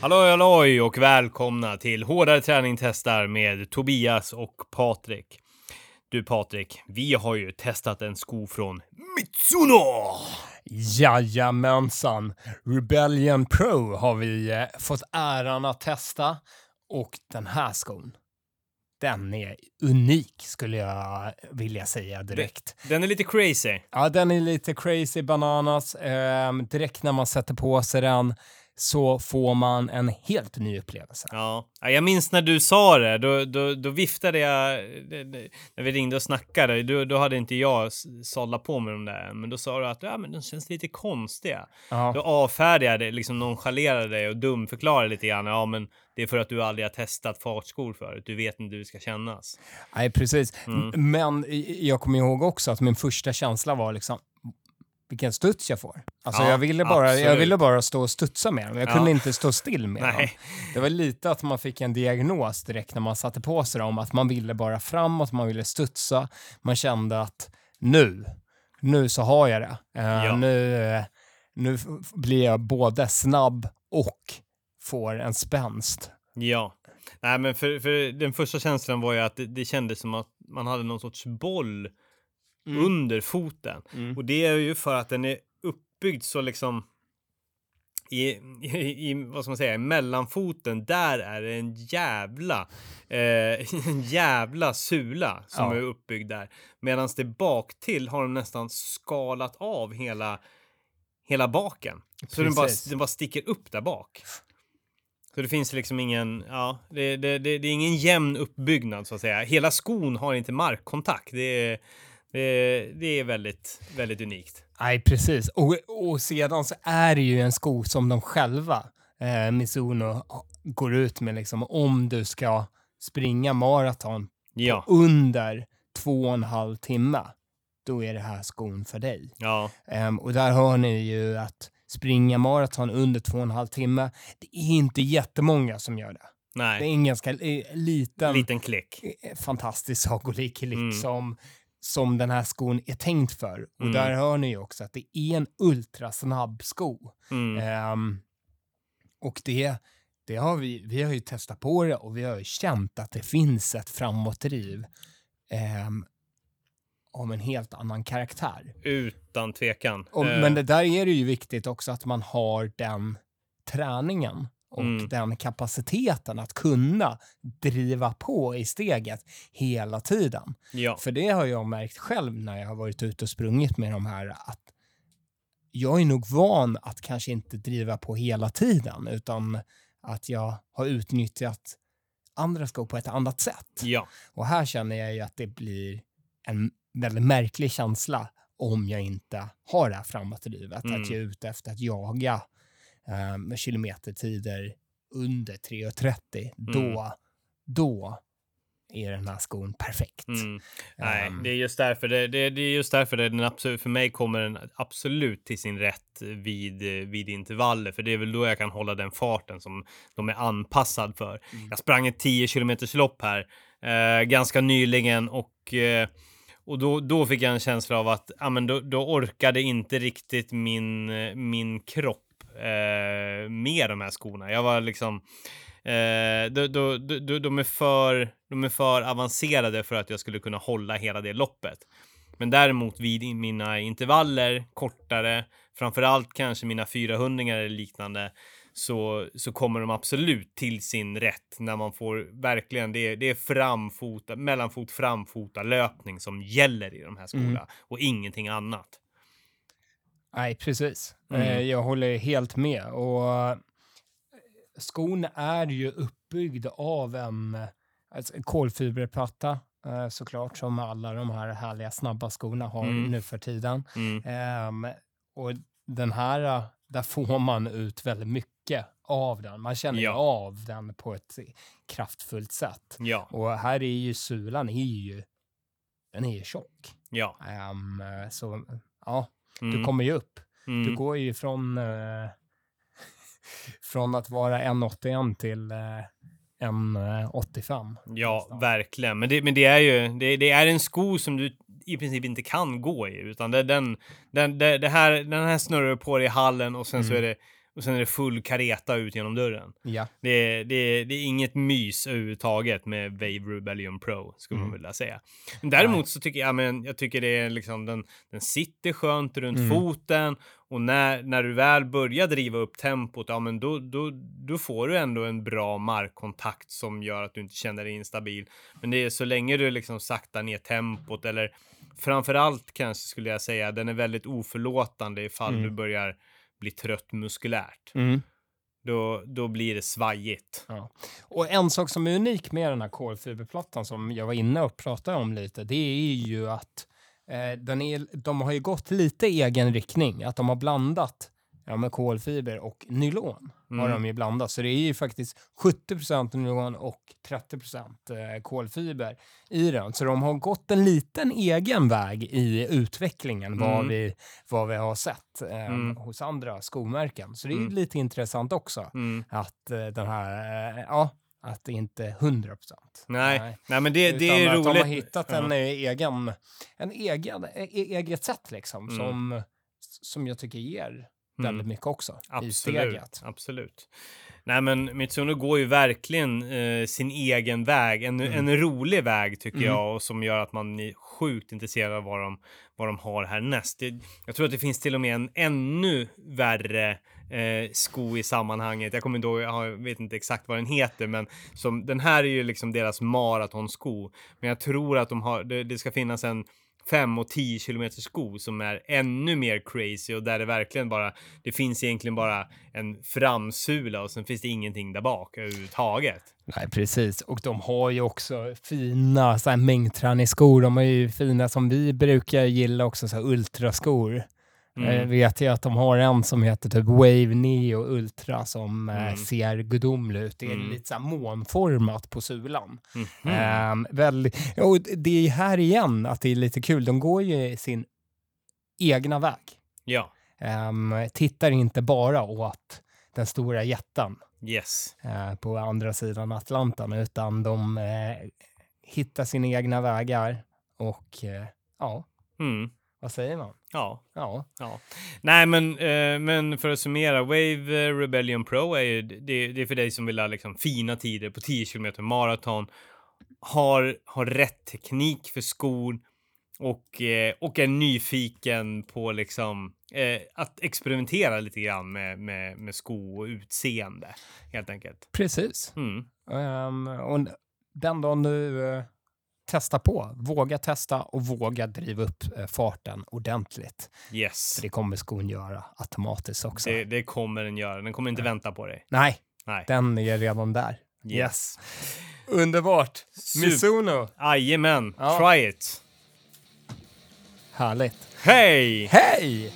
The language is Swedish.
Halloj halloj och välkomna till Hårdare träning testar med Tobias och Patrik. Du Patrik, vi har ju testat en sko från Mitsuno! Jajamensan! Rebellion Pro har vi eh, fått äran att testa och den här skon, den är unik skulle jag vilja säga direkt. Den är lite crazy. Ja, den är lite crazy bananas. Eh, direkt när man sätter på sig den så får man en helt ny upplevelse. Ja, Ja, jag minns när du sa det. Då, då, då viftade jag när vi ringde och snackade. Då, då hade inte jag sållat på mig de där. Men då sa du att ja, men de känns lite konstiga. Ja. Då avfärdade jag liksom nonchalerade dig och dumförklarade lite grann. Ja, men det är för att du aldrig har testat fartskor förut. Du vet inte hur det ska kännas. Nej, precis. Mm. Men jag kommer ihåg också att min första känsla var liksom vilken studs jag får. Alltså Ja, jag, ville bara, jag ville bara stå och studsa med dem. Jag Ja. kunde inte stå still med dem. Det var lite att man fick en diagnos direkt när man satte på sig dem. Att man ville bara framåt, man ville studsa. Man kände att nu, nu så har jag det. Eh, Ja. Nu, eh, nu blir jag både snabb och får en spänst. Ja. Nej, men för, för den första känslan var ju att det, det kändes som att man hade någon sorts boll under foten. Mm. Och det är ju för att den är uppbyggd så liksom i, i, i vad ska man säga, mellanfoten, där är det en jävla, eh, en jävla sula som Ja. är uppbyggd där. Medan det bak till har de nästan skalat av hela, hela baken. Så den bara, Precis. den bara sticker upp där bak. Så det finns liksom ingen, ja, det, det, det, det är ingen jämn uppbyggnad så att säga. Hela skon har inte markkontakt. Det är, det, det är väldigt, väldigt unikt. Nej, precis. Och, och sedan så är det ju en sko som de själva, eh, Mizuno, går ut med liksom om du ska springa maraton Ja, under två och en halv timme, då är det här skon för dig. ja, Ehm, och där hör ni ju att springa maraton under två och en halv timme, det är inte jättemånga som gör det. Det är nej, en ganska eh, liten, liten klick. eh, fantastisk sagolik klick Mm. som, som den här skon är tänkt för. Och Mm. där hör ni ju också att det är en ultrasnabb sko. Mm. Ehm, och det, det har vi, vi har ju testat på det och vi har ju känt att det finns ett framåtdriv um, av en helt annan karaktär. Utan tvekan. Och, Eh, Men det där är det ju viktigt också att man har den träningen och Mm. den kapaciteten att kunna driva på i steget hela tiden. ja, För det har jag märkt själv när jag har varit ute och sprungit med de här att jag är nog van att kanske inte driva på hela tiden utan att jag har utnyttjat andra skor på ett annat sätt. ja, Och här känner jag ju att det blir en väldigt märklig känsla om jag inte har det här framåtdrivet. Mm. Att jag är ute efter att jaga um, kilometertider under 3.30. Då, då är den här skon perfekt. mm. Nej, Ehm. det är just därför det, det, det är just därför det, den absolut, för mig kommer den absolut till sin rätt vid, vid intervaller, för det är väl då jag kan hålla den farten som de är anpassad för. Mm. Jag sprang ett 10 kilometers lopp här eh, ganska nyligen och eh, och då, då fick jag en känsla av att ja, men då, då orkade inte riktigt min, eh, min kropp eh, med de här skorna. Jag var liksom... Eh, då, då, då, de, är för, de är för avancerade för att jag skulle kunna hålla hela det loppet. Men däremot vid mina intervaller, kortare, framförallt kanske mina 400 eller liknande, så, så kommer de absolut till sin rätt när man får verkligen, det är, det är framfota, mellanfot, framfota löpning som gäller i de här skorna Mm. och ingenting annat. Nej, precis. Mm. Eh, Jag håller helt med. Och eh, skon är ju uppbyggd av en, alltså kolfiberplatta eh, såklart, som alla de här härliga snabba skorna har Mm. nu för tiden. Mm. Ehm, och den här, där får man ut väldigt mycket av den. Man känner Ja. av den på ett kraftfullt sätt. Ja, Och här är ju sulan är ju, den är ju tjock. ja. Eh, så ja, Mm. du kommer ju upp. mm. Du går ju från, eh, från att vara 1,81 till eh, 1,85. Ja, verkligen. Men det, men det är ju, det, det är en sko som du i princip inte kan gå i, utan det, den, den, det, det här, den här snurrar du på dig i hallen och sen så är Mm. det och sen är det full kareta ut genom dörren. Ja. Det är, det, det är inget mys överhuvudtaget med Wave Rebellion Pro, skulle Mm. man vilja säga. Men däremot så tycker jag, men, jag tycker det är liksom, den, den sitter skönt runt Mm. foten och när, när du väl börjar driva upp tempot, ja men då, då, då får du ändå en bra markkontakt som gör att du inte känner dig instabil. Men det är så länge du liksom saktar ner tempot eller framförallt kanske skulle jag säga, den är väldigt oförlåtande ifall Mm. du börjar bli trött muskulärt. Mm. Då, då blir det svajigt. Och en sak som är unik med den här kolfiberplattan som jag var inne och pratade om lite, det är ju att eh, den är, de har ju gått lite egen riktning. Att de har blandat ja, med kolfiber och nylon. Har Mm. de ju blandat. Så det är ju faktiskt 70% nylon och 30 eh, kolfiber i den. Så de har gått en liten egen väg i utvecklingen vad, Mm. vi, vad vi har sett eh, Mm. hos andra skomärken. Så det är ju Mm. lite intressant också Mm. att eh, den här, eh, ja, att det inte är 100 procent. Nej. Nej, men det, det är att roligt. de har hittat en eh, egen, en egen, e- eget sätt liksom, Mm. som, som jag tycker ger Mm. väldigt mycket också Absolut, absolut. Nej, men Mitsuno går ju verkligen eh, sin egen väg. En, Mm. en rolig väg tycker Mm. jag och som gör att man är sjukt intresserad av vad de, vad de har härnäst. Det, jag tror att det finns till och med en ännu värre eh, sko i sammanhanget. Jag kommer inte ihåg, jag vet inte exakt vad den heter, men som, den här är ju liksom deras maratonsko. Men jag tror att de har, det, det ska finnas en 5 och 10 km sko som är ännu mer crazy och där det verkligen bara, det finns egentligen bara en framsula och sen finns det ingenting där bak överhuvudtaget. Nej, precis. Och de har ju också fina så här, mängdträningsskor. De har ju fina som vi brukar gilla också, så här, ultraskor. Mm. Jag vet ju att de har en som heter typ Wave Neo Ultra som eh, Mm. ser gudomlig ut. Det är Mm. lite så månformat på sulan. Mhm. Ehm, väldigt, och det är här igen att det är lite kul. De går ju sin egna väg. Ja, Ehm, tittar inte bara åt den stora jätten yes. eh, på andra sidan Atlanten, utan de eh, hittar sina egna vägar och eh, ja, Mm. Vad säger man? Ja, Ja, ja. Nej, men, eh, men för att summera, Wave eh, Rebellion Pro är ju, det, det är för dig som vill ha liksom fina tider på 10 kilometer maraton, har, har rätt teknik för skor och, eh, och är nyfiken på liksom eh, att experimentera lite grann med, med, med sko och utseende helt enkelt. precis. Mm. Ehm, och den dagen du testar på, våga testa och våga driva upp eh, farten ordentligt. Yes, För det kommer skon göra automatiskt också. det, det kommer den göra. Den kommer inte vänta på dig. Nej, Nej. den är redan där. Yes. Underbart! Super. Mizuno, Jajamän, Ja. try it. härligt. Hej! Hej!